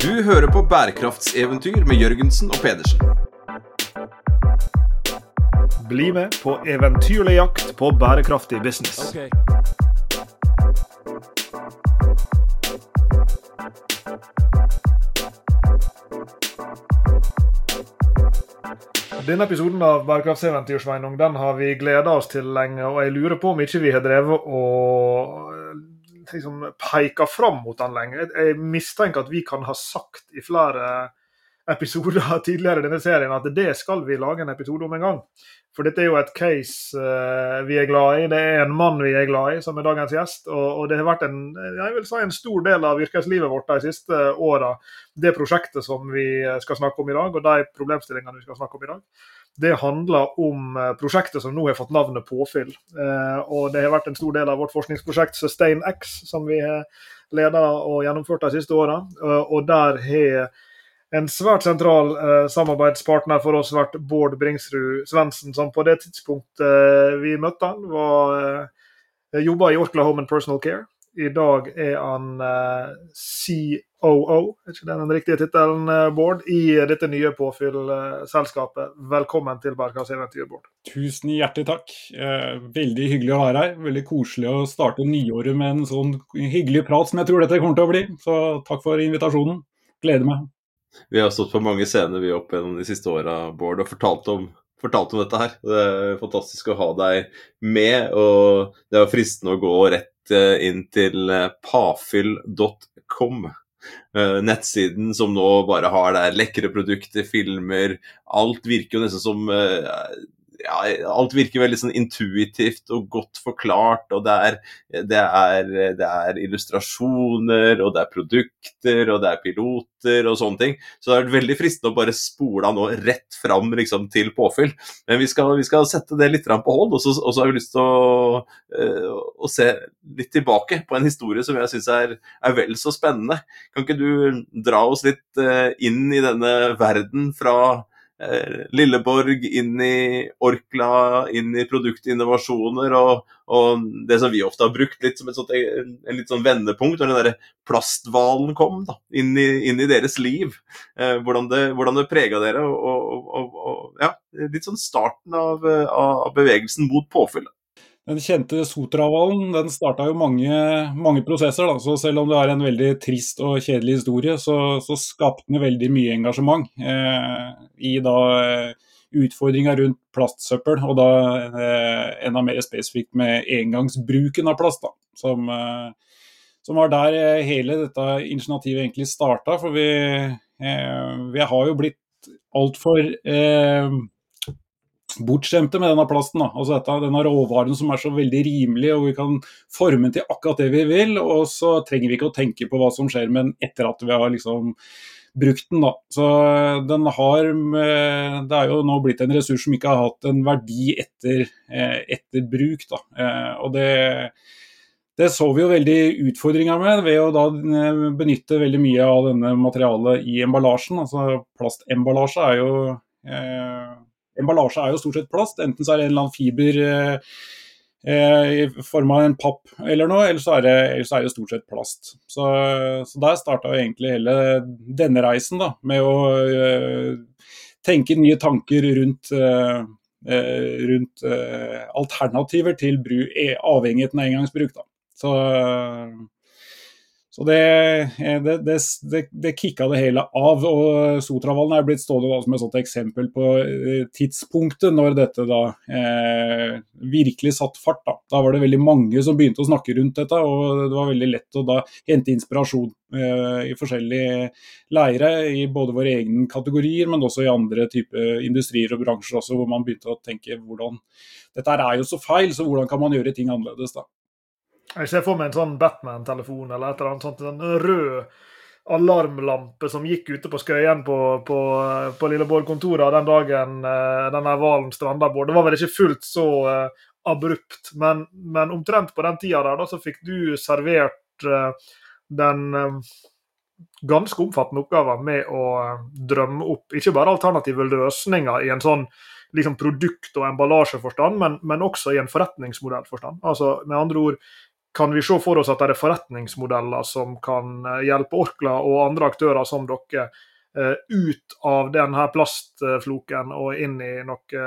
Du hører på bærekraftseventyr med Jørgensen og Pedersen. Bli med på eventyrlig jakt på bærekraftig business. Denne episoden av Bærekraftseventyr Sveinung, den har vi gleda oss til lenge. Og jeg lurer på om ikke vi har drevet og liksom peker fram mot den lenger. Jeg mistenker at vi kan ha sagt i flere episoder tidligere i denne serien at det skal vi lage en episode om en gang. For dette er jo et case uh, vi er glad i. Det er en mann vi er glad i, som er dagens gjest. Og, og det har vært en, jeg vil si, en stor del av yrkeslivet vårt de siste åra. Det prosjektet som vi skal snakke om i dag, og de problemstillingene vi skal snakke om i dag, det handler om eh, prosjektet som nå har fått navnet Påfyll. Uh, og det har vært en stor del av vårt forskningsprosjekt Sustain X, som vi har leda og gjennomført de siste åra. Uh, og der har en svært sentral eh, samarbeidspartner for oss vært Bård Bringsrud Svendsen, som på det tidspunktet eh, vi møtte han, var eh, jobba i Orkla Home and Personal Care. I dag er han eh, COO, er ikke det den riktige tittelen, eh, Bård, i dette nye påfyllselskapet. Velkommen til Berghavseventyr, Bård. Tusen hjertelig takk. Eh, veldig hyggelig å være her. Veldig koselig å starte nyåret med en sånn hyggelig prat som jeg tror dette kommer til å bli. Så takk for invitasjonen. Gleder meg. Vi har stått på mange scener vi opp gjennom de siste åra, Bård, og fortalt om, fortalt om, dette her. Det er fantastisk å ha deg med, og det er fristende å gå rett inn til eh, pafyll.com. Eh, nettsiden som nå bare har der lekre produkter, filmer Alt virker jo nesten som ja, alt virker veldig sånn intuitivt og godt forklart. og det er, det, er, det er, illustrasjoner, og det er produkter, og det er piloter og sånne ting. Så det har vært veldig fristende å bare spole av nå rett fram liksom, til påfyll. Men vi skal, vi skal sette det litt på hold, og så, og så har vi lyst til å, uh, å, se litt tilbake på en historie som jeg syns er, er, vel så spennende. Kan ikke du dra oss litt uh, inn i denne verden fra Eh, Lilleborg, inn i Orkla, inn i produktinnovasjoner og, og, det som vi ofte har brukt litt som et sånt, en, litt sånn vendepunkt, når den derre plasthvalen kom da, inn, i, inn, i, deres liv. Eh, hvordan det, hvordan det prega dere. Og, og, og, ja, litt sånn starten av, av bevegelsen mot påfyll. Den kjente Sotravallen den starta jo mange, mange prosesser. Da. så Selv om det er en veldig trist og kjedelig historie, så, så skapte den veldig mye engasjement eh, i da eh, utfordringa rundt plastsøppel, og da eh, enda mer spesifikt med engangsbruken av plast. Da, som, eh, som var der eh, hele dette initiativet egentlig starta. For vi, eh, vi har jo blitt altfor eh, bortskjemte med denne plasten. Da. Altså dette, denne råvaren som er så veldig rimelig, og vi kan forme den til akkurat det vi vil. Og så trenger vi ikke å tenke på hva som skjer med den etter at vi har liksom brukt den. da. Så eh, den har Det er jo nå blitt en ressurs som ikke har hatt en verdi etter, eh, etter bruk. da. Eh, og det det så vi jo veldig utfordringer med ved å da benytte veldig mye av denne materialet i emballasjen. Altså Plastemballasje er jo eh, emballasje er jo stort sett plast. Enten så er det en eller annen fiber eh, eh, i form av en papp eller noe, eller så er det, så er det stort sett plast. Så, så der starta egentlig hele denne reisen, da, med å eh, tenke nye tanker rundt eh, rundt uh, alternativer til avhengigheten av engangsbruk. Da. Så så det, eh, det, det, det, det kicka det hele av. og Sotravallen er blitt stående som et sånt eksempel på eh, tidspunktet når dette da eh, virkelig satt fart. Da. da var det veldig mange som begynte å snakke rundt dette, og det var veldig lett å da hente inspirasjon eh, i forskjellige leire, i både våre egne kategorier, men også i andre typer industrier og bransjer også, hvor man begynte å tenke hvordan Dette er jo så feil, så hvordan kan man gjøre ting annerledes da? Jeg ser for meg en sånn Batman-telefon eller et eller annet sånt. En rød alarmlampe som gikk ute på Skøyen på, på, på Lilleborg-kontoret den dagen uh, denne hvalen stranda bort. Det var vel ikke fullt så uh, abrupt, men, men, omtrent på den tida der da, så fikk du servert uh, den ganske omfattende oppgaven med å drømme opp ikke bare alternative løsninger i en sånn liksom produkt- og emballasjeforstand, men, men også i en forretningsmodellforstand. Altså med andre ord kan vi se for oss at det er forretningsmodeller som kan hjelpe Orkla og andre aktører som dere ut av denne plastfloken og inn i noe,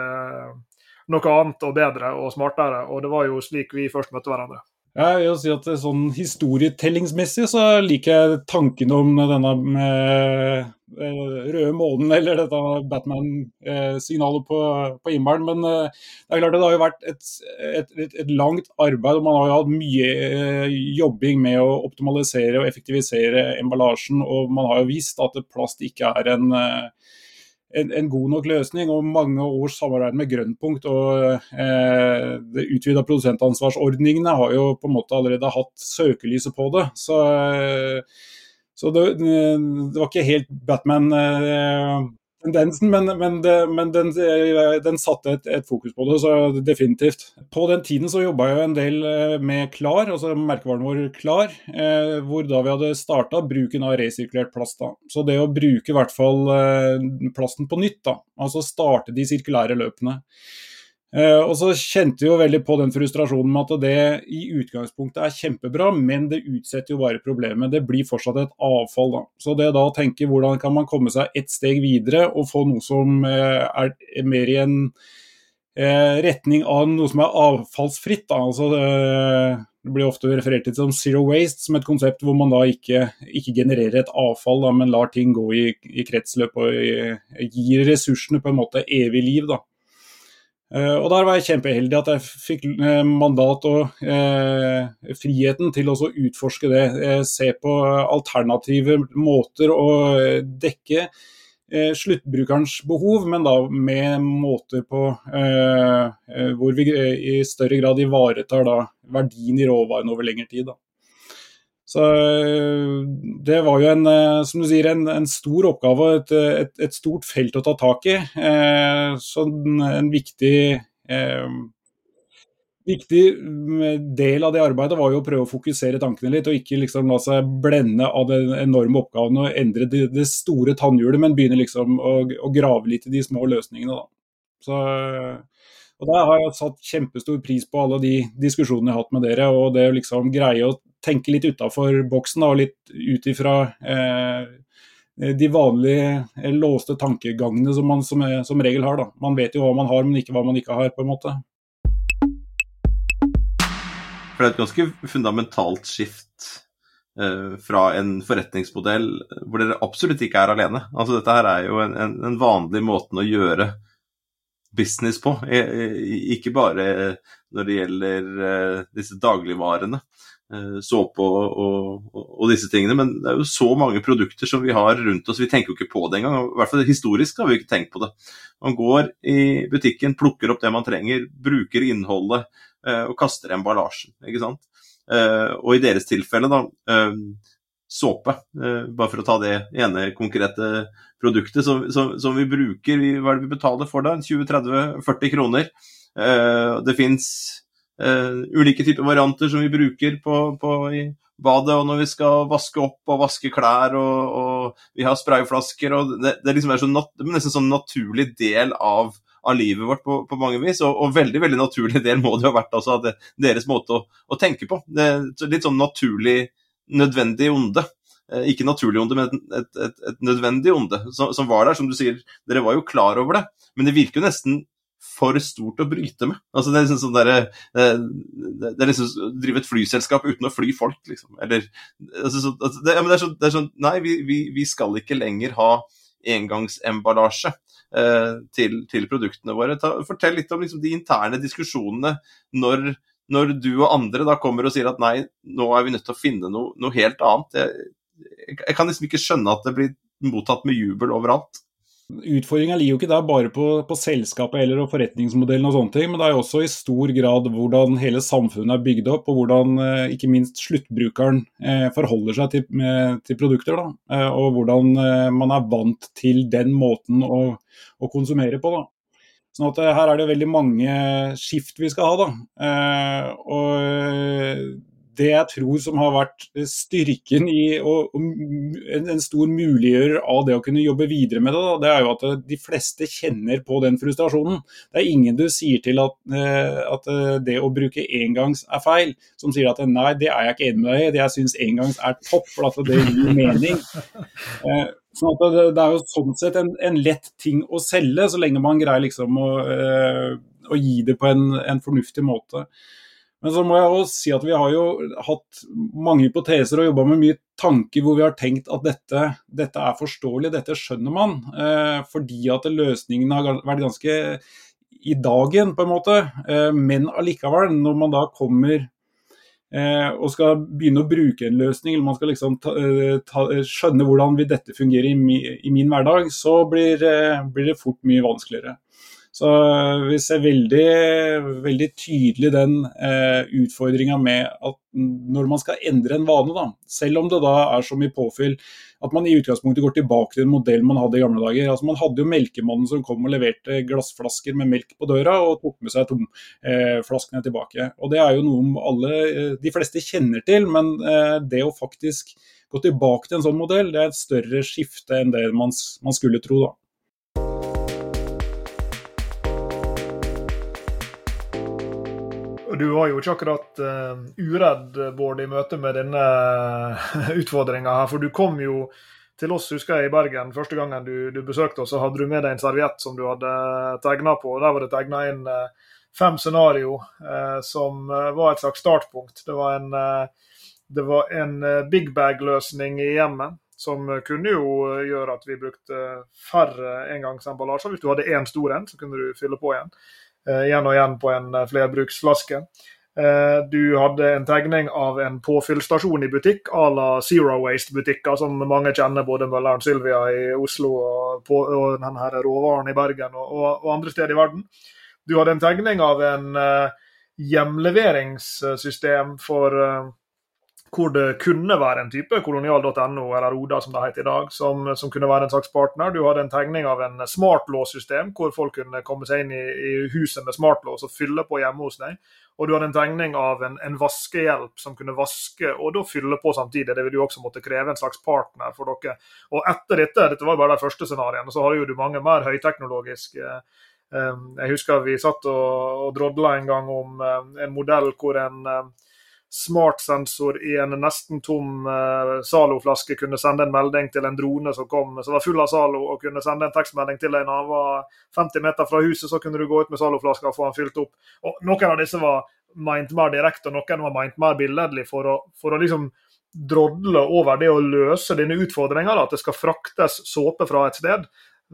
noe annet og bedre og smartere. Og det var jo slik vi først møtte hverandre. Jeg vil si at sånn Historietellingsmessig så liker jeg tanken om denne eh, røde månen, eller dette Batman-signalet på, på himmelen. Men eh, det er klart det har jo vært et, et, et, langt arbeid, og man har jo hatt mye eh, jobbing med å optimalisere og effektivisere emballasjen. Og man har jo visst at plast ikke er en en, en, god nok løsning. Og mange års samarbeid med Grønnpunkt og eh, det utvida produsentansvarsordningene har jo på en måte allerede hatt søkelyset på det. Så, eh, så det, det, var ikke helt Batman eh, tendensen, men, men, men den, den, satte et, et, fokus på det, så definitivt. På den tiden så jobba jeg en del eh, med Klar, altså merkevaren vår Klar, eh, hvor da vi hadde starta bruken av resirkulert plast. da. Så det å bruke i hvert fall eh, plasten på nytt, da, altså starte de sirkulære løpene. Uh, og så kjente vi jo veldig på den frustrasjonen med at det i utgangspunktet er kjempebra, men det utsetter jo bare problemet. Det blir fortsatt et avfall, da. Så det da å tenke hvordan kan man komme seg ett steg videre og få noe som uh, er mer i en uh, retning av noe som er avfallsfritt, da. Altså, det blir ofte referert til som zero waste, som et konsept hvor man da ikke, ikke genererer et avfall, da, men lar ting gå i, i kretsløp og i, gir ressursene på en måte evig liv. da. Eh, og Der var jeg kjempeheldig at jeg fikk eh, mandat og eh, friheten til å utforske det. Se på alternative måter å dekke eh, sluttbrukerens behov, men da med måter på eh, hvor vi i større grad ivaretar da verdien i råvaren over lengre tid. Da. Så eh, Det var jo en, eh, som du sier, en, en stor oppgave og et, et, et, stort felt å ta tak i. Eh, så en viktig, viktig del av det arbeidet var jo å prøve å fokusere tankene litt, og ikke liksom la seg blende av den enorme oppgaven og endre det, det store tannhjulet, men begynne liksom å, å, grave litt i de små løsningene. Da. Så og Der har jeg satt kjempestor pris på alle de diskusjonene jeg har hatt med dere, og det å liksom greie å tenke litt utafor boksen og litt ut ifra eh, de vanlige eh, låste tankegangene som man som, som, regel har. Da. Man vet jo hva man har, men ikke hva man ikke har, på en måte. For det er et ganske fundamentalt skift eh, fra en forretningsmodell hvor dere absolutt ikke er alene. Altså Dette her er jo en, en, en vanlig måte å gjøre business på. Ikke bare når det gjelder eh, disse dagligvarene, eh, såpe og, og, og, disse tingene, men det er jo så mange produkter som vi har rundt oss. Vi tenker jo ikke på det engang. I hvert fall historisk har vi ikke tenkt på det. Man går i butikken, plukker opp det man trenger, bruker innholdet eh, og kaster emballasjen. ikke sant? Og i deres tilfelle, da såpe, bare for å ta det ene konkrete produktet som, som, som vi bruker. Hva er det vi betaler for da? 20-30-40 kroner. Det fins uh, ulike typer varianter som vi bruker på, på, i badet og når vi skal vaske opp og vaske klær, og, og vi har sprayflasker. og Det, det liksom er så nat er nesten sånn naturlig del av, av livet vårt på, på, mange vis. Og, og, veldig veldig naturlig del må det ha vært altså, det, deres måte å, å, tenke på. Det, litt sånn naturlig nødvendig onde. Eh, ikke naturlig onde, men et, et, et nødvendig onde som, som, var der. Som du sier, dere var jo klar over det, men det virker jo nesten for stort å bryte med. Altså, det er liksom sånn der, eh, det, er liksom å drive et flyselskap uten å fly folk, liksom. Eller altså, så, altså, det, ja, det, er sånn, det, er sånn, Nei, vi, vi, vi, skal ikke lenger ha engangsemballasje eh, til, til, produktene våre. Ta, fortell litt om liksom, de interne diskusjonene når, når, du og andre da kommer og sier at nei, nå er vi nødt til å finne noe, noe helt annet. Jeg, jeg kan liksom ikke skjønne at det blir mottatt med jubel overalt. Utfordringa ligger jo ikke der bare på, på selskapet eller forretningsmodellen, og sånne ting, men det er jo også i stor grad hvordan hele samfunnet er bygd opp, og hvordan eh, ikke minst sluttbrukeren eh, forholder seg til, med, til produkter. Da, eh, og hvordan man er vant til den måten å, å konsumere på. Da. Sånn at Her er det veldig mange skift vi skal ha. da. Og det jeg tror som har vært styrken i og, en, en, stor muliggjører av det å kunne jobbe videre med det, da, det er jo at de fleste kjenner på den frustrasjonen. Det er ingen du sier til at, at det å bruke engangs er feil, som sier at nei, det er jeg ikke enig med deg i, jeg syns engangs er topp, for at det gir mening. Sånn det, det, er jo sånn sett en, en, lett ting å selge, så lenge man greier liksom å, å gi det på en, en, fornuftig måte. Men så må jeg også si at vi har jo hatt mange hypoteser og jobba med mye tanker hvor vi har tenkt at dette, dette er forståelig, dette skjønner man. Eh, fordi at løsningene har vært ganske i dagen, på en måte. Eh, men allikevel, når man da kommer Eh, og skal begynne å bruke en løsning, eller man skal liksom ta, eh, ta, skjønne hvordan vil dette fungere i, mi, i min hverdag, så blir, eh, blir, det fort mye vanskeligere. Så vi ser veldig, veldig tydelig den eh, utfordringa med at når man skal endre en vane, da, selv om det da er så mye påfyll at man i utgangspunktet går tilbake til en modell man hadde i gamle dager. Altså Man hadde jo melkemannen som kom og leverte glassflasker med melk på døra, og tok med seg tomflaskene eh, tilbake. Og Det er jo noe alle, eh, de fleste kjenner til, men eh, det å faktisk gå tilbake til en sånn modell, det er et større skifte enn det man, man skulle tro. da. Du var jo ikke akkurat uh, uredd, Bård, i møte med denne utfordringa her. For du kom jo til oss, husker jeg, i Bergen første gangen du, du besøkte oss, så hadde du med deg en serviett som du hadde tegna på. og Der var det tegna inn uh, fem scenario uh, som var et slags startpunkt. Det var en, det var en big bag-løsning i hjemmet. Som kunne jo gjøre at vi brukte færre engangsemballasjer. Hvis du hadde én stor en, så kunne du fylle på igjen. Eh, igjen og igjen på en eh, flerbruksflaske. Eh, du hadde en tegning av en påfyllstasjon i butikk à la Zero Waste-butikker, som mange kjenner, både Mølleren Sylvia i Oslo og, på, og denne råvaren i Bergen og, og, og, andre steder i verden. Du hadde en tegning av en hjemleveringssystem for hvor det kunne være en type kolonial.no, eller Oda som det heter i dag, som, som, kunne være en slags partner. Du hadde en tegning av en smartlåssystem, hvor folk kunne komme seg inn i, i huset med smartlås og fylle på hjemme hos deg. Og du hadde en tegning av en, en, vaskehjelp som kunne vaske og da fylle på samtidig. Det ville jo også måtte kreve en slags partner for dere. Og etter dette, dette var bare de første scenarioene, så har jo du mange mer høyteknologiske eh, jeg husker vi satt og, og drodla en gang om eh, en modell hvor en eh, smartsensor i en nesten tom uh, Zalo-flaske kunne sende en melding til en drone som kom som var full av Zalo, og kunne sende en tekstmelding til deg når han var 50 meter fra huset. Så kunne du gå ut med Zalo-flaska og få han fylt opp. Og Noen av disse var meint mer direkte, og noen var meint mer billedlig for å, for å liksom drodle over det å løse denne utfordringa, at det skal fraktes såpe fra et sted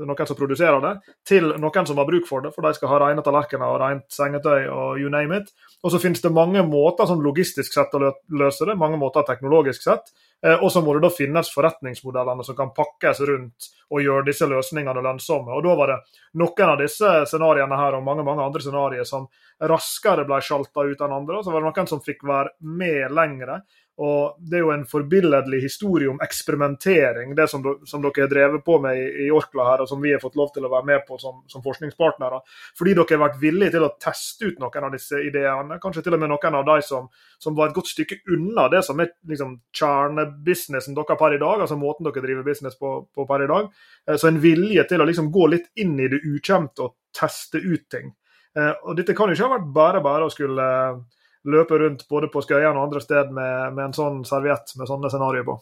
noen som produserer det, til noen som har bruk for det, for de skal ha rene tallerkener og rent sengetøy og you name it. Og så finnes det mange måter sånn logistisk sett å løse det, mange måter teknologisk sett. Eh, og så må det da finnes forretningsmodellene som kan pakkes rundt og gjøre disse løsningene lønnsomme. Og Da var det noen av disse scenarioene her og mange mange andre scenarioer som raskere ble sjalta ut enn andre. og Så var det noen som fikk være med lengre. Og Det er jo en forbilledlig historie om eksperimentering, det som, som dere har drevet på med i, i, Orkla her, og som vi har fått lov til å være med på som, som, forskningspartnere. Fordi dere har vært villige til å teste ut noen av disse ideene. Kanskje til og med noen av de som, som var et godt stykke unna det som er liksom, kjernebusinessen dere per i dag, altså måten dere driver business på, per i dag. Eh, så en vilje til å liksom, gå litt inn i det ukjente og teste ut ting. Eh, og Dette kan jo ikke ha vært bare bare å skulle løpe rundt både på Skøyen og andre steder med, med, en sånn serviett med sånne scenarioer på.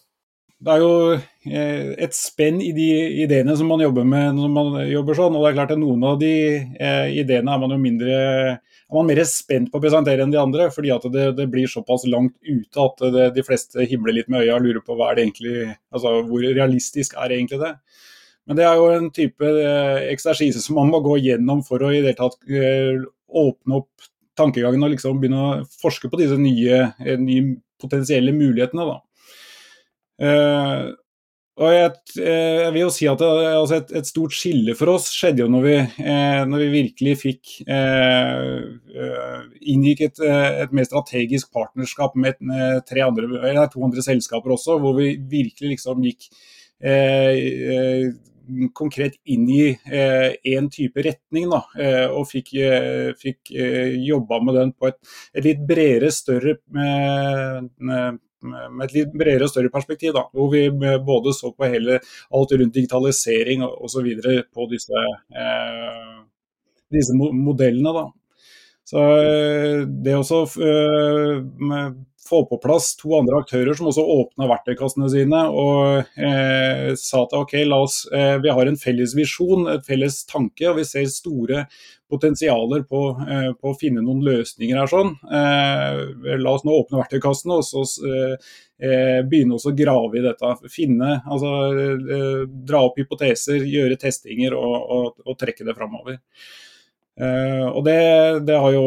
Det er jo eh, et spenn i de ideene som man jobber med når man jobber sånn. og det er klart at Noen av de eh, ideene er man jo mindre er man mer spent på å presentere enn de andre, fordi at det, det blir såpass langt ute at det, de fleste himler litt med øya og lurer på hva er det egentlig, altså hvor realistisk er egentlig det. Men det er jo en type eh, eksersise som man må gå gjennom for å i det tatt åpne opp tankegangen og liksom begynne å forske på disse nye, eh, nye potensielle mulighetene. Uh, og jeg, eh, jeg, vil jo si at det, altså et, et, stort skille for oss skjedde jo når vi, eh, når vi virkelig fikk eh, inngikk et, et, mer strategisk partnerskap med andre, to andre selskaper også, hvor vi virkelig liksom gikk eh, konkret inn i én type retning, da, og fikk, fikk jobba med den på et, et litt bredere, større med et litt bredere og større perspektiv. Da, hvor vi både så på hele, alt rundt digitalisering osv. på disse, eh, disse modellene. Da. Så eh, det også eh, få på plass to andre aktører som også åpna verktøykassene sine og eh, sa at ok, oss, eh, vi har en felles visjon, et felles tanke, og vi ser store potensialer på, eh, på å finne noen løsninger her. sånn. Eh, la oss nå åpne verktøykassene og så eh, begynne å grave i dette. Finne, altså Dra opp hypoteser, gjøre testinger og, og, og trekke det framover. og det, det, har jo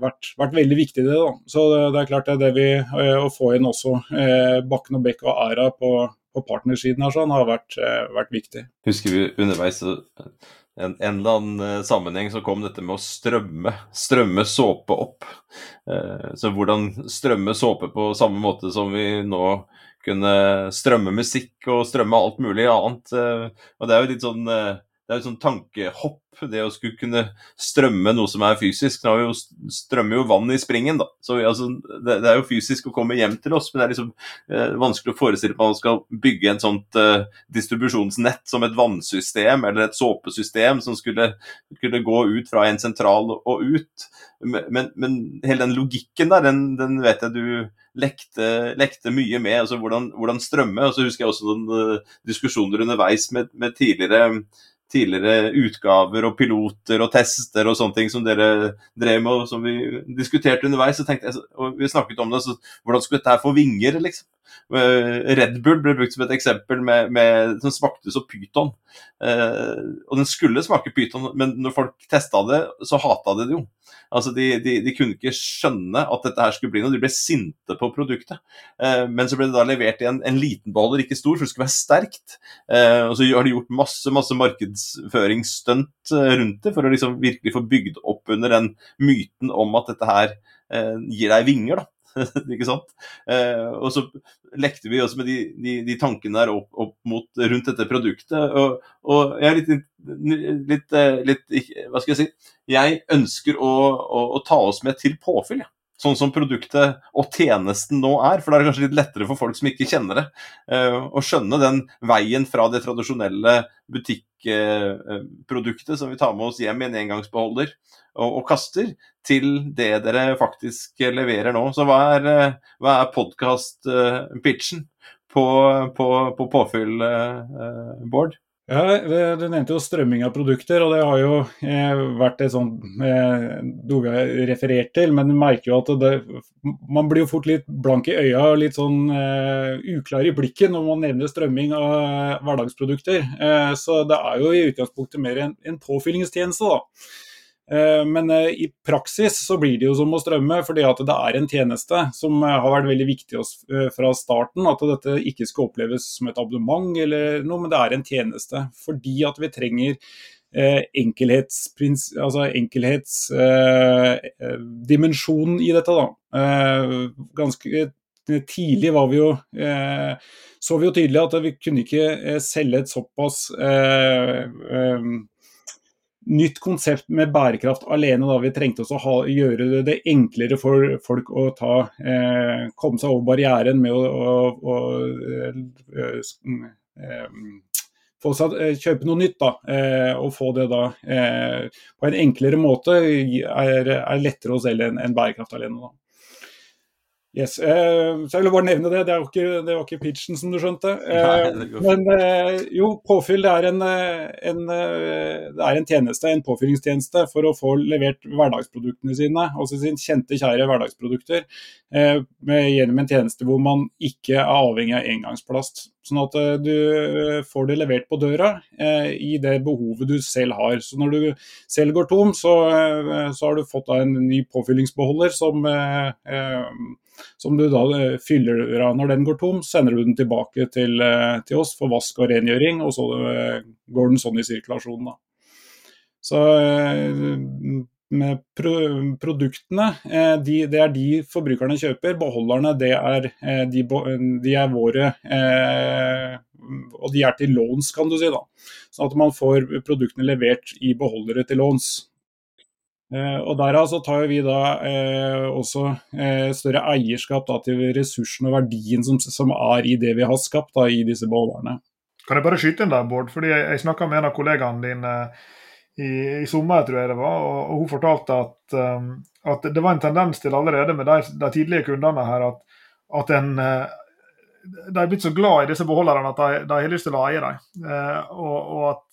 vært, vært, veldig viktig, det. da. Så det, er klart det er det vi, å få inn også Bakken og Bekk og Æra på, på partnersiden her sånn, har vært, vært viktig. Husker vi underveis en, en, eller annen eh, sammenheng så kom dette med å strømme, strømme såpe opp. Eh, så hvordan strømme såpe på samme måte som vi nå kunne strømme musikk og strømme alt mulig annet. Eh, og det er jo litt sånn eh, det er et sånn tankehopp, det å skulle kunne strømme noe som er fysisk. Nå jo, strømmer jo vann i springen, da. Så altså, det, det, er jo fysisk å komme hjem til oss, men det er liksom eh, vanskelig å forestille at man skal bygge en sånt eh, distribusjonsnett som et vannsystem eller et såpesystem som skulle, skulle, gå ut fra en sentral og ut. Men, men hele den logikken der, den, den vet jeg du lekte, lekte, mye med. altså Hvordan, hvordan strømme. og så husker jeg også noen uh, diskusjoner underveis med, med tidligere tidligere utgaver og piloter og tester og sånne ting som dere drev med og som vi diskuterte underveis. Så tenkte jeg, og Vi snakket om det, så hvordan skulle dette her få vinger? liksom? Eh, Red Bull ble brukt som et eksempel med, med, som smakte så pyton. Eh, og den skulle smake pyton, men når folk testa det, så hata de det jo. Altså, de, de, de, kunne ikke skjønne at dette her skulle bli noe. De ble sinte på produktet. Eh, men så ble det da levert i en, en, liten beholder, ikke stor, for det skulle være sterkt. Eh, og så har de gjort masse masse markedsføringsstunt eh, rundt det for å liksom virkelig få bygd opp under den myten om at dette her eh, gir deg vinger. da. ikke sant? Eh, og så lekte vi også med de, de, de tankene der opp, opp, mot, rundt dette produktet. Og, og jeg er litt, litt, eh, litt, Hva skal jeg si? Jeg ønsker å, å, å ta oss med til påfyll. Ja sånn som produktet og tjenesten nå er. For da er det kanskje litt lettere for folk som ikke kjenner det, uh, å skjønne den veien fra det tradisjonelle butikkproduktet som vi tar med oss hjem i en engangsbeholder og, og, kaster, til det dere faktisk leverer nå. Så hva er, uh, hva er podkast-pitchen på, på, på påfyll, Bård? Ja, Du nevnte jo strømming av produkter, og det har jo eh, vært et sånt eh, har referert til. Men du merker jo at det, man blir jo fort litt blank i øya og litt sånn eh, uklar i blikket når man nevner strømming av eh, hverdagsprodukter. Eh, så det er jo i utgangspunktet mer en, en påfyllingstjeneste, da. Eh, men eh, i praksis så blir det jo som å strømme, fordi at det er en tjeneste som eh, har vært veldig viktig fra starten. At dette ikke skal oppleves som et abonnement eller noe, men det er en tjeneste. Fordi at vi trenger enkelhetsdimensjonen altså enkelhetsdimensjonen i dette. da. Ganske tidlig var vi jo så vi jo tydelig at vi kunne ikke selge et såpass nytt konsept med bærekraft alene. Da. Vi trengte også ha, gjøre det, det, enklere for folk å ta, eh, komme seg over barrieren med å, å, å eh, eh, få seg, eh, kjøpe noe nytt. Da, eh, og få det da eh, på en enklere måte er, er lettere å selge enn en bærekraft alene. Da. Yes, eh, så Jeg ville bare nevne det. Det, ikke, det, var ikke pitchen, som du skjønte. Eh, men eh, jo, påfyll det er en, en, det er en tjeneste, en påfyllingstjeneste for å få levert hverdagsproduktene sine, altså sine kjente, kjære hverdagsprodukter, med, gjennom en tjeneste hvor man ikke er avhengig av engangsplast. Sånn at du får det levert på døra i det behovet du selv har. Så når du selv går tom, så, så har du fått en ny påfyllingsbeholder som som du da eh, fyller av når den går tom. Sender du den tilbake til, eh, til oss for vask og rengjøring, og så eh, går den sånn i sirkulasjonen. da. Så pro produktene de, det er de forbrukerne kjøper. Beholderne det er, de, de, er våre. Og de er til låns, kan du si. da. Sånn at man får produktene levert i beholdere til låns. Eh, og Derav så tar vi da eh, også eh, større eierskap da, til ressursene og verdien som, som, er i det vi har skapt da, i disse beholderne. Kan jeg bare skyte inn der, Bård? Fordi Jeg, jeg snakka med en av kollegaene dine i, i, sommer, tror jeg det var, og, og hun fortalte at, um, at, det var en tendens til allerede med de, de tidlige kundene her at, at en uh, de er blitt så glad i disse beholderne at de, har lyst til å eie dem. Eh,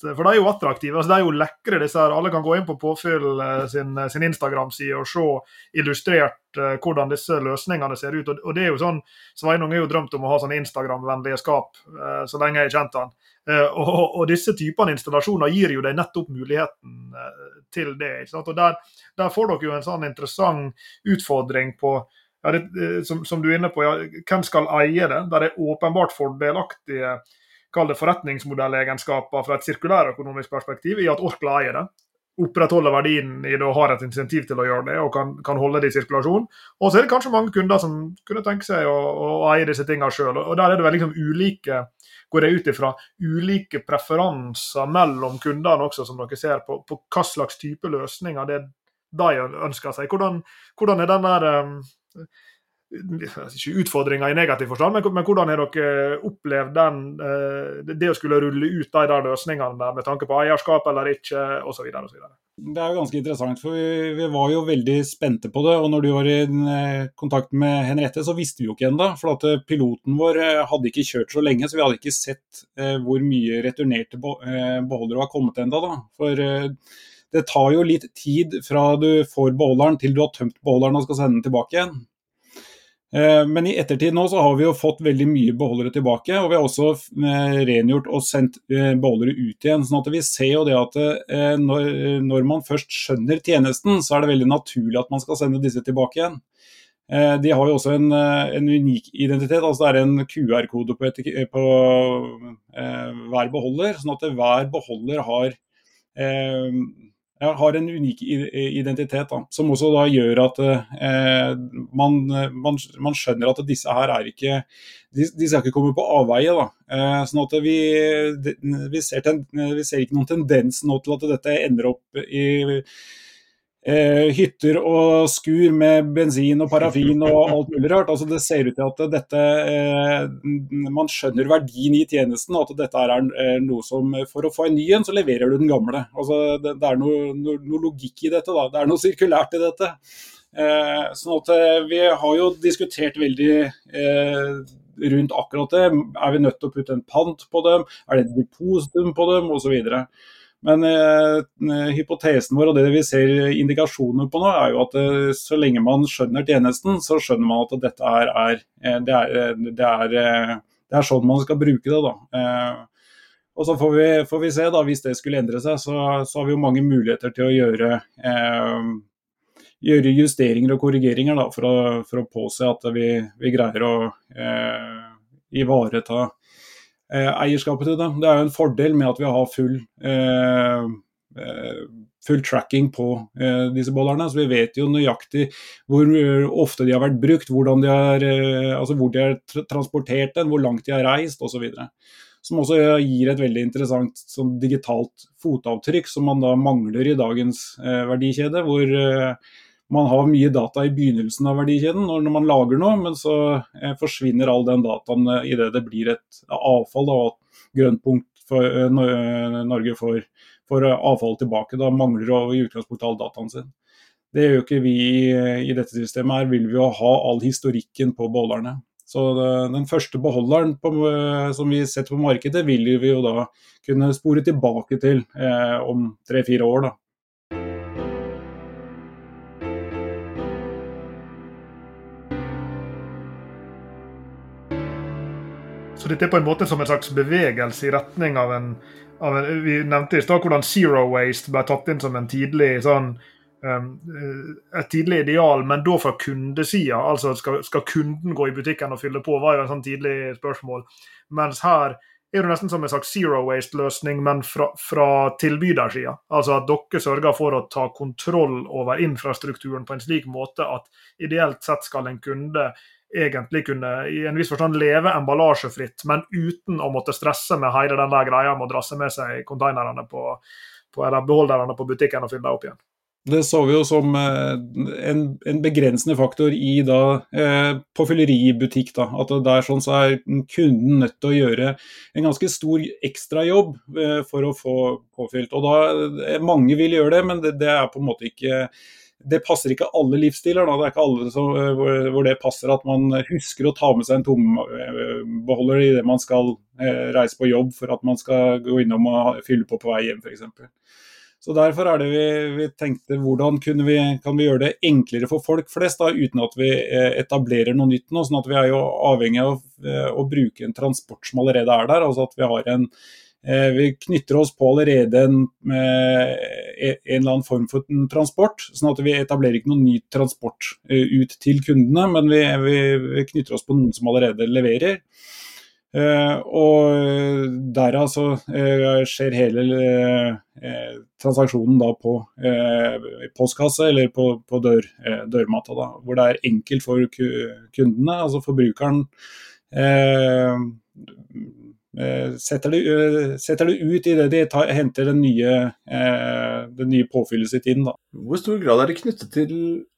for de er jo attraktive. altså De er jo lekre, disse her. Alle kan gå inn på Påfyll eh, sin, sin Instagram-side og se illustrert eh, hvordan disse løsningene ser ut. Og, og det er jo sånn, Sveinung har jo drømt om å ha sånne Instagram-vennlige skap eh, så lenge jeg har kjent han. Eh, og, og, disse typene installasjoner gir jo deg nettopp muligheten eh, til det. Og der, der får dere jo en sånn interessant utfordring på ja, det, som, som, du er inne på, ja, hvem skal eie det? Der er åpenbart fordelaktige kall det forretningsmodellegenskaper fra et sirkulærøkonomisk perspektiv i at Orkla eier det. Opprettholder verdien i det og har et insentiv til å gjøre det og kan, kan holde det i sirkulasjon. Og så er det kanskje mange kunder som kunne tenke seg å, å eie disse tingene sjøl. Og der er det vel liksom ulike går jeg ut ifra ulike preferanser mellom kundene også, som dere ser på, på hva slags type løsninger det de ønsker seg. Hvordan, hvordan er den der um, ikke utfordringer i negativ forstand, men, men, hvordan har dere opplevd den, eh, det å skulle rulle ut de der løsningene der, med tanke på eierskap eller ikke, osv. Det er jo ganske interessant, for vi, vi, var jo veldig spente på det. Og når du var i eh, kontakt med Henriette, så visste vi jo ikke ennå. For at eh, piloten vår hadde ikke kjørt så lenge, så vi hadde ikke sett hvor mye returnerte beholdere var kommet ennå. For det tar jo litt tid fra du får beholderen til du har tømt beholderen og skal sende den tilbake igjen. Eh, men i ettertid nå så har vi jo fått veldig mye beholdere tilbake, og vi har også eh, rengjort og sendt eh, beholdere ut igjen. sånn at vi ser jo det at når man først skjønner tjenesten, så er det veldig naturlig at man skal sende disse tilbake igjen. De har jo også en, en unik identitet. altså Det er en QR-kode på, på hver beholder, sånn at hver beholder har har en unik identitet, da, som også da gjør at eh, man, man, man, skjønner at disse her er ikke De, de skal ikke komme på avveie. da, eh, sånn at vi, vi, ser ten, vi, ser ikke noen tendens nå til at dette ender opp i eh, hytter og skur med bensin og parafin og alt mulig rart. Altså, det ser ut til at dette eh, Man skjønner verdien i tjenesten, og at dette er eh, noe som For å få en ny en, så leverer du den gamle. Altså, det, det er noe, no, noe, logikk i dette. da, Det er noe sirkulært i dette. Eh, sånn at eh, Vi har jo diskutert veldig eh, rundt akkurat det. Er vi nødt til å putte en pant på dem? Er det et depositum på dem? Osv. Men eh, hypotesen vår og det vi ser indikasjoner på nå, er jo at eh, så lenge man skjønner tjenesten, så skjønner man at dette er, er, eh, det, er, eh, det, er eh, det er, sånn man skal bruke det. da. Eh, og så får vi, får vi, se, da, hvis det skulle endre seg, så, så har vi jo mange muligheter til å gjøre, gjøre justeringer og korrigeringer da, for, å, for å påse at vi, vi greier å ivareta eierskapet til det. Det er jo en fordel med at vi har full, eh, eh, full tracking på disse bollerne. Så vi vet jo nøyaktig hvor ofte de har vært brukt, de har, altså hvor de har transportert den, hvor langt de har reist osv. Som også gir et veldig interessant sånn digitalt fotavtrykk, som man da mangler i dagens verdikjede. hvor man har mye data i begynnelsen av verdikjeden når, man lager noe, men så eh, forsvinner all den dataen eh, idet det blir et avfall. og at grønnpunkt for eh, Norge får, avfall tilbake. Da mangler det i utgangspunktet all dataen sin. Det gjør jo ikke vi i dette systemet. Her vil vi jo ha all historikken på beholderne. Så Den første beholderen på, som vi setter på markedet, vil vi jo da kunne spore tilbake til eh, om tre-fire år. da. Så dette er på en måte som en slags bevegelse i retning av en, av en Vi nevnte i stad hvordan zero waste ble tatt inn som en tidlig sånn um, et tidlig ideal, men da fra kundesida. Altså skal, skal, kunden gå i butikken og fylle på, var jo en sånn tidlig spørsmål. Mens her er det nesten som en slags zero waste-løsning, men fra, fra tilbydersida. Altså at dere sørger for å ta kontroll over infrastrukturen på en slik måte at ideelt sett skal en kunde egentlig kunne i en viss forstand leve emballasjefritt, men uten å måtte stresse med hele den der greia med å drasse med seg konteinerne på, på, eller beholderne på butikken og fylle dem opp igjen. Det så vi jo som eh, en, en begrensende faktor i da eh, på fylleributikk. da, At der sånn så er kunden nødt til å gjøre en ganske stor ekstrajobb eh, for å få påfylt. Og da, eh, Mange vil gjøre det, men det, det, er på en måte ikke det passer ikke alle livsstiler. Da. Det er ikke alle som, eh, hvor, det passer at man husker å ta med seg en tombeholder idet man skal eh, reise på jobb for at man skal gå innom og fylle på på vei hjem f.eks. Så Derfor er det vi, vi tenkte hvordan vi, kan vi gjøre det enklere for folk flest, da, uten at vi eh, etablerer noe nytt nå. sånn at Vi er jo avhengig av å bruke en transport som allerede er der. altså at Vi har en vi knytter oss på allerede en, en, eller annen form for transport. sånn at Vi etablerer ikke noen ny transport ut til kundene, men vi, vi, knytter oss på noen som allerede leverer. Og derav så skjer hele transaksjonen da på postkasse eller på, på dør, dørmatta, da, hvor det er enkelt for kundene, altså forbrukeren. Setter det, setter, det, ut idet de tar, henter den nye, det nye påfyllet sitt inn. Da. Hvor stor grad er det knyttet til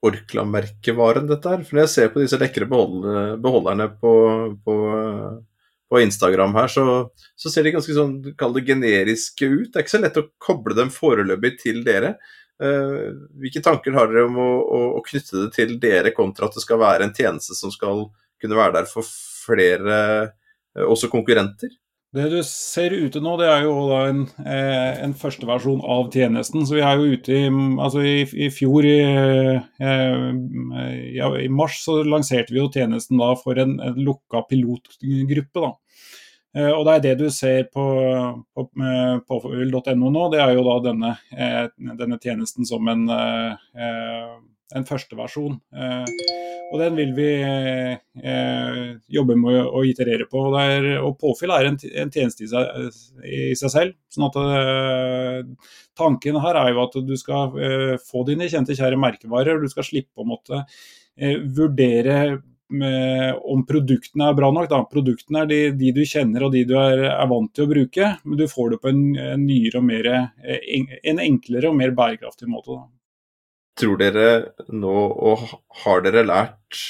Orkla-merkevaren, dette her? For Når jeg ser på disse lekre beholderne på, på på Instagram her, så, så ser de ganske sånn, kall det generiske ut. Det er ikke så lett å koble dem foreløpig til dere. Uh, hvilke tanker har dere om å, å, å, knytte det til dere, kontra at det skal være en tjeneste som skal kunne være der for flere, uh, også konkurrenter? Det du ser ute nå, det er jo en, eh, en første versjon av tjenesten. Så vi er jo ute i Altså i, i fjor, i, i, i, mars, så lanserte vi jo tjenesten da for en, en lukka pilotgruppe. da. Eh, og det er det du ser på, på, på .no nå, det er jo da denne, eh, denne tjenesten som en, eh, en første versjon. Og den vil vi eh, jobbe med å iterere på. Og, påfyll er en, en tjeneste i seg, selv. sånn at eh, Tanken her er jo at du skal eh, få dine kjente, kjære merkevarer. Du skal slippe å måtte eh, vurdere om produktene er bra nok. Da. Produktene er de, de, du kjenner og de du er, er, vant til å bruke, men du får det på en, en nyere og mer, eh, en enklere og mer bærekraftig måte. Da. Tror dere nå, og har dere lært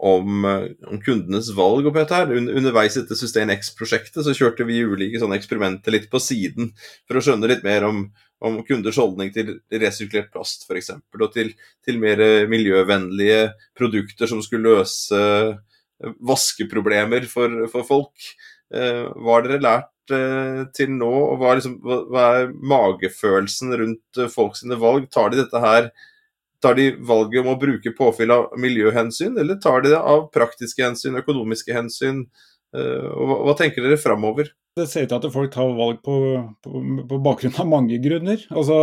om, om kundenes valg oppi dette underveis etter Sustain X-prosjektet så kjørte vi ulike sånne eksperimenter litt på siden for å skjønne litt mer om, om kunders holdning til resirkulert plast f.eks. Og til, til, mer miljøvennlige produkter som skulle løse vaskeproblemer for, for folk. Eh, hva har dere lært Eh, til nå, og hva er, liksom, hva er magefølelsen rundt eh, folk sine valg? Tar de dette her Tar de valget om å bruke påfyll av miljøhensyn, eller tar de det av praktiske hensyn, økonomiske hensyn? Eh, hva, hva tenker dere framover? Det ser ut til at folk tar valg på, på, på, bakgrunn av mange grunner. Altså,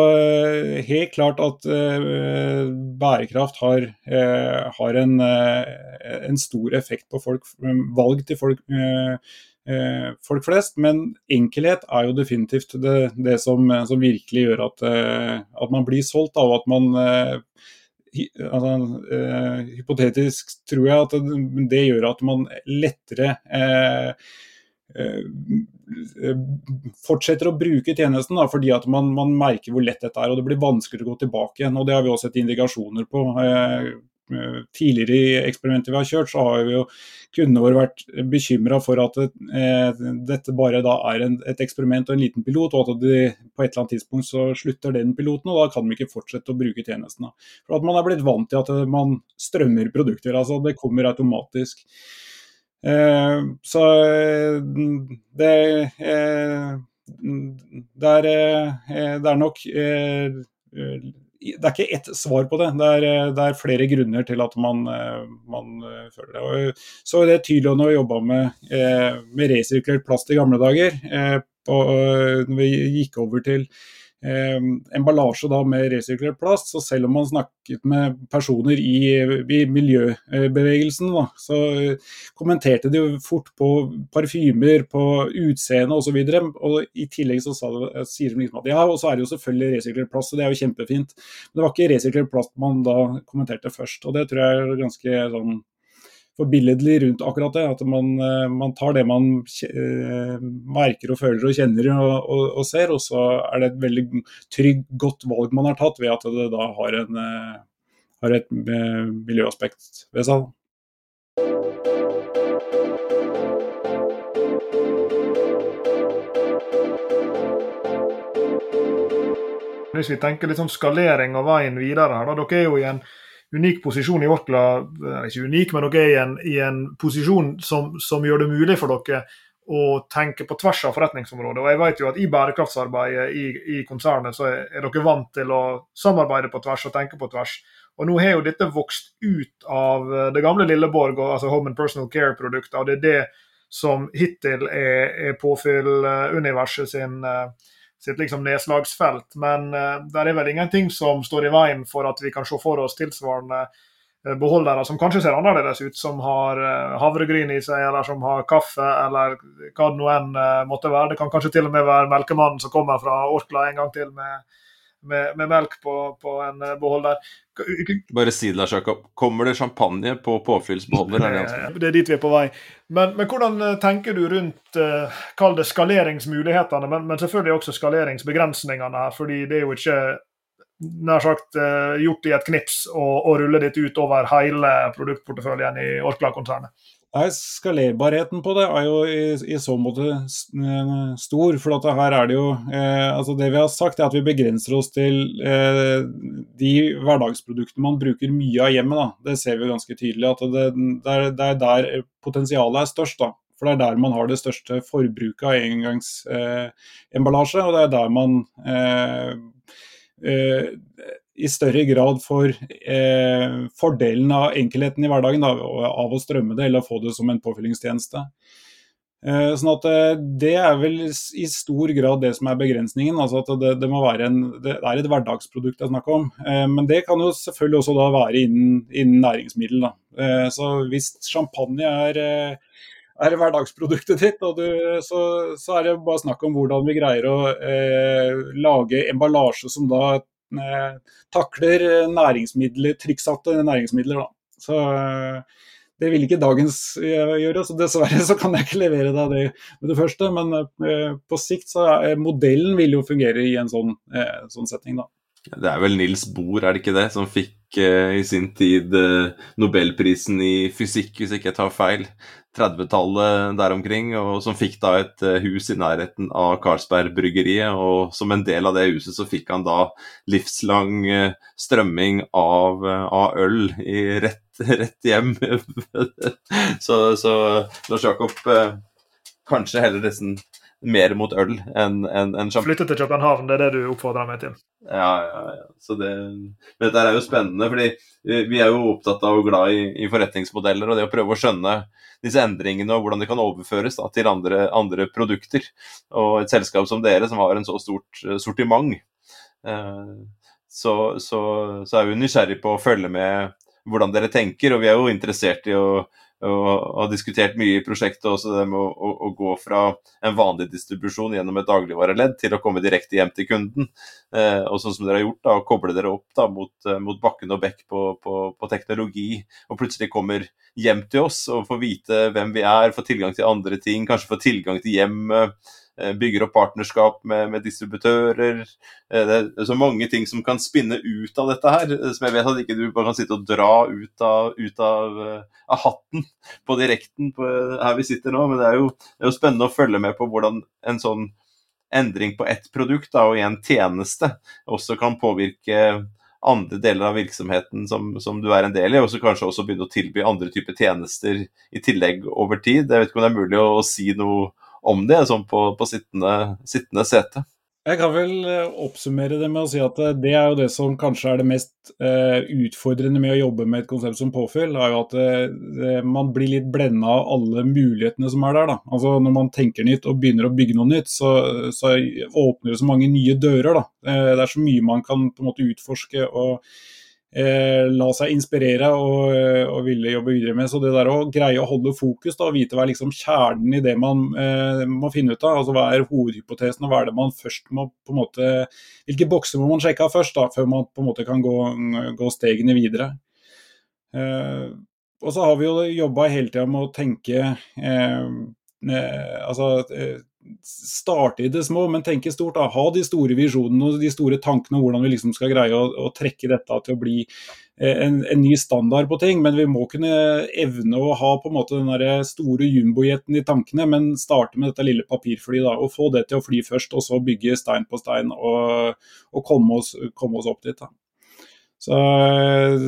helt klart at uh, bærekraft har, uh, har en, uh, en, stor effekt på folk, valg til folk Eh, folk flest. Men enkelhet er jo definitivt det, det som, som, virkelig gjør at, eh, at, man blir solgt og at man eh, altså, Hypotetisk tror jeg at det, gjør at man lettere fortsetter å bruke tjenesten da, fordi at man, man, merker hvor lett dette er. og Det blir vanskeligere å gå tilbake igjen. og Det har vi også sett indikasjoner på. Eh, tidligere i eksperimentet vi har kjørt, så har vi jo kundene våre vært bekymra for at eh, dette bare da er en, et eksperiment og en liten pilot, og at de, på et eller annet tidspunkt så slutter den piloten, og da kan de ikke fortsette å bruke tjenestene. For at man er blitt vant til at man strømmer produkter, altså det kommer automatisk. Eh, så eh, det, eh, det, er, eh, det er nok det er ikke ett svar på det. Det er, eh, det er, flere grunner til at man, eh, man eh, føler det. så det Tylon jobba med, med resirkulert plast i gamle dager. På, når vi gikk over til eh, emballasje da med resirkulert plast. Så selv om man snakket med personer i, i miljøbevegelsen, da, så kommenterte de jo fort på parfymer, på utseende osv. Og, og i tillegg så sa sier de liksom at ja, og så er det jo selvfølgelig resirkulert plast, og det er jo kjempefint. Men det var ikke resirkulert plast man da kommenterte først. og det tror jeg er ganske sånn forbilledlig rundt akkurat det. At man, eh, man tar det man eh, merker og føler og kjenner og, og, og, ser, og så er det et veldig trygg, godt valg man har tatt ved at det da har, en, eh, har et miljøaspekt ved seg. Hvis vi tenker litt sånn skalering av veien videre her, da, dere er jo i en unik posisjon i Orkla. Ikke unik, men dere er i en, i en posisjon som, som, gjør det mulig for dere å tenke på tvers av forretningsområdet. Og jeg vet jo at I bærekraftsarbeidet i, i konsernet så er, er, dere vant til å samarbeide på tvers og tenke på tvers. Og Nå har jo dette vokst ut av det gamle Lilleborg, altså Home and Personal Care-produktet. og Det er det som hittil er, er påfylluniverset sin uh, sitt liksom nedslagsfelt. Men uh, det er vel ingenting som står i veien for at vi kan se for oss tilsvarende uh, beholdere som kanskje ser annerledes ut, som har uh, havregryn i seg, eller som har kaffe, eller hva det nå enn måtte være. Det kan kanskje til og med være melkemannen som kommer fra Orkla en gang til med, med, med melk på, på, en beholder. Bare si det, Lars Jakob. Kommer det champagne på påfyllsbeholder? Det, det er dit vi er på vei. Men, men hvordan eh, tenker du rundt uh, kall det skaleringsmulighetene, men, men, selvfølgelig også skaleringsbegrensningene her? fordi det er jo ikke nær sagt gjort i et knips å, å rulle dette ut over hele produktporteføljen i Orkla-konsernet. Nei, Skalerbarheten på det er jo i, i så måte eh, stor. For her er det jo eh, altså Det vi har sagt, er at vi begrenser oss til eh, de hverdagsproduktene man bruker mye av hjemmet. Det ser vi ganske tydelig. at Det, det, er, det er, der potensialet er størst. da. For det er der man har det største forbruket av engangsemballasje. Eh, og det er der man eh, eh, i større grad for eh, fordelen av enkelheten i hverdagen da, av å strømme det eller få det som en påfyllingstjeneste. Eh, sånn at eh, Det er vel i stor grad det som er begrensningen. altså at Det, det må være en, det er et hverdagsprodukt det er snakk om. Eh, men det kan jo selvfølgelig også da være innen, innen næringsmiddel. Da. Eh, så Hvis champagne er eh, er hverdagsproduktet ditt. og du, så, så, er det bare snakk om hvordan vi greier å eh, lage emballasje som da takler næringsmidler, trykksatte næringsmidler. Da. Så eh, det vil ikke dagens eh, gjøre, så dessverre så kan jeg ikke levere deg det med det første. Men på sikt så er modellen vil jo fungere i en sånn, sånn setting, da. Det er vel Nils Bohr, er det ikke det, som fikk i sin tid nobelprisen i fysikk, hvis ikke jeg tar feil. 30-tallet der omkring, og som fikk da et uh, hus i nærheten av Carlsberg-bryggeriet. Og som en del av det huset så fikk han da livslang strømming av, av øl i rett, rett hjem. så, så Lars Jakob kanskje heller nesten mer mot øl enn en, en. Flytte til København, det er det du oppfordrer meg til? Ja, ja, ja. Så det, men dette er jo spennende, fordi vi er jo opptatt av og glad i, i, forretningsmodeller og det å prøve å skjønne disse endringene og hvordan de kan overføres da, til andre, andre, produkter. Og et selskap som dere, som har en så stort sortiment, uh, så, så, så, er vi nysgjerrig på å følge med hvordan dere tenker, og vi er jo interessert i å og har diskutert mye i prosjektet også det med å, å, å, gå fra en vanlig distribusjon gjennom et dagligvareledd til å komme direkte hjem til kunden. Eh, og sånn som dere har gjort, da, å koble dere opp da, mot, eh, mot Bakken og Bekk på, på, på, teknologi, og plutselig kommer hjem til oss og får vite hvem vi er, får tilgang til andre ting, kanskje får tilgang til hjemmet bygger opp partnerskap med, med, distributører. Eh, det er så mange ting som kan spinne ut av dette her, eh, som jeg vet at ikke du bare kan sitte og dra ut av, ut av, av hatten på direkten på, her vi sitter nå. Men det er, jo, det er, jo, spennende å følge med på hvordan en sånn endring på ett produkt da, og i en tjeneste også kan påvirke andre deler av virksomheten som, som, du er en del i, og så kanskje også begynne å tilby andre typer tjenester i tillegg over tid. Jeg vet ikke om det er mulig å, å si noe om det, sånn på, på sittende, sittende, sete. Jeg kan vel eh, oppsummere det med å si at eh, det er jo det som kanskje er det mest eh, utfordrende med å jobbe med et konsept som påfyll, er jo at uh, man blir litt blenda av alle mulighetene som er der. da. Altså Når man tenker nytt og begynner å bygge noe nytt, så, så åpner det så mange nye dører. da. Eh, det er så mye man kan på en måte utforske. og eh, la seg inspirere og, eh, og, ville jobbe videre med. Så det der å greie å holde fokus da, og vite hva er liksom kjernen i det man eh, må finne ut av, altså hva er hovedhypotesen og hva er det man først må på en måte Hvilke bokser må man sjekke av først, da, før man på en måte kan gå, gå stegene videre. Eh, og så har vi jo jobba hele tida med å tenke eh, eh, altså starte i det små, men tenke stort. Da. Ha de store visjonene og de store tankene om hvordan vi liksom skal greie å, å trekke dette til å bli eh, en, en, ny standard på ting. Men vi må kunne evne å ha på en måte den der store jumbojeten i tankene, men starte med dette lille papirflyet. Og få det til å fly først, og så bygge stein på stein og, og komme, oss, komme, oss, opp dit. da. Så eh,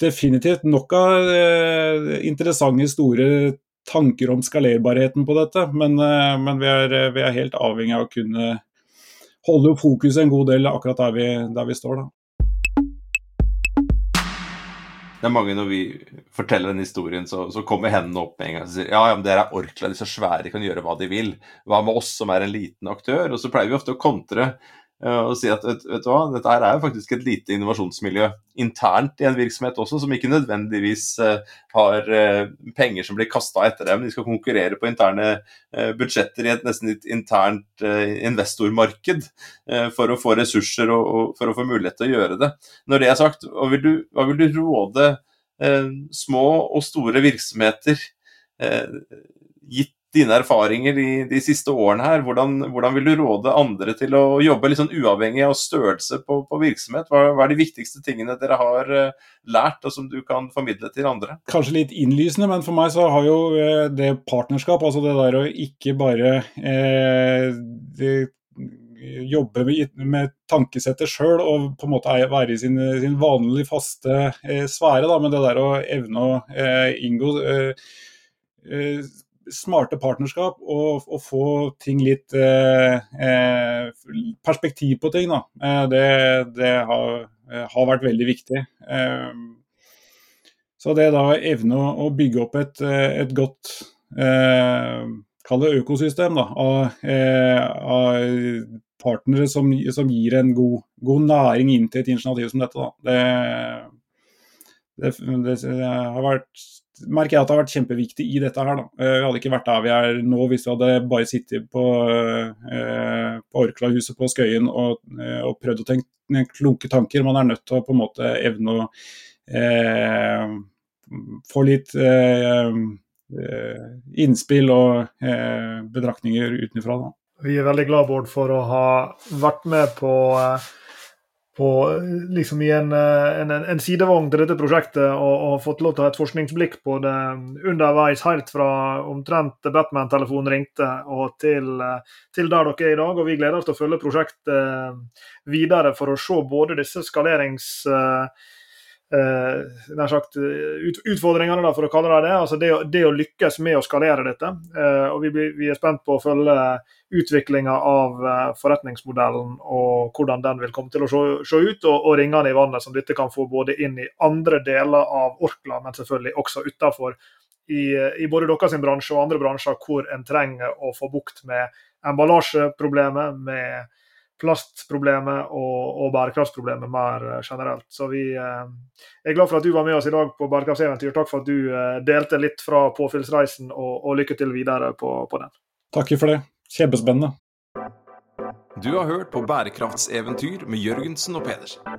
definitivt nok av eh, interessante, store tanker om skalerbarheten på dette, men, eh, men vi, er, vi, er, helt avhengig av å kunne holde fokuset en god del akkurat der vi, der vi står. da. Det er mange Når vi forteller den historien, så, så kommer hendene opp med en gang og sier ja, ja, men dere er Orkla, de er så svære, de kan gjøre hva de vil. Hva med oss som er en liten aktør? Og så pleier vi ofte å kontre Eh, og si at vet, vet, du hva, dette her er jo faktisk et lite innovasjonsmiljø internt i en virksomhet også, som ikke nødvendigvis uh, har uh, penger som blir kasta etter dem. De skal konkurrere på interne budsjetter i et nesten litt internt investormarked for å få ressurser og, og, for å få mulighet til å gjøre det. Når det er sagt, hva vil du, hva vil du råde små og store virksomheter gitt dine erfaringer de, de siste årene her. Hvordan, hvordan, vil du råde andre til å jobbe sånn uavhengig av størrelse på, på virksomhet? Hva, hva, er de viktigste tingene dere har uh, lært, og som du kan formidle til andre? Kanskje litt innlysende, men for meg så har jo uh, det partnerskap, altså det der å ikke bare eh, det, jobbe med, med tankesettet sjøl og på en måte være i sin, sin vanlige, faste sfære, da, men det der å evne å inngå smarte partnerskap og, og få ting litt eh, eh, perspektiv på ting, da. Eh, det, det har, eh, har, vært veldig viktig. Så det da evne å bygge opp et, et godt eh, Kall det økosystem da, av, av partnere som, som, gir en god, god, næring inn til et initiativ som dette. Da. Det, det, det har vært merker jeg at det har vært kjempeviktig i dette her. Da. Eh, vi hadde ikke vært der vi er nå hvis vi hadde bare sittet på, eh, på Orkla-huset på Skøyen og, eh, og, prøvd å tenke kloke tanker. Man er nødt til å på en måte evne å eh, få litt eh, innspill og eh, betraktninger utenfra. Vi er veldig glad Bård, for å ha vært med på på, liksom i en, eh, en, en, sidevogn til dette prosjektet og, og, fått lov til å ha et forskningsblikk på det underveis, helt fra omtrent Batman-telefonen ringte og til, eh, til, der dere er i dag. Og vi gleder oss til å følge prosjektet videre for å se både disse skalerings... Uh, eh, nær sagt, ut, utfordringene, da, for å kalle det det. altså Det, det å lykkes med å skalere dette. Eh, og vi, vi, er spent på å følge utviklinga av eh, forretningsmodellen og hvordan den vil komme til å se, se ut, og, og, ringene i vannet som dette kan få både inn i andre deler av Orkla, men selvfølgelig også utafor. I, I, både deres bransje og andre bransjer hvor en trenger å få bukt med emballasjeproblemet, med plastproblemet og, og, bærekraftsproblemet mer eh, generelt. Så vi eh, er glad for at du var med oss i dag på Bærekraftseventyr. Takk for at du eh, delte litt fra påfyllsreisen, og, og lykke til videre på, på den. Takk for det. Kjempespennende. Du har hørt på Bærekraftseventyr med Jørgensen og Pedersen.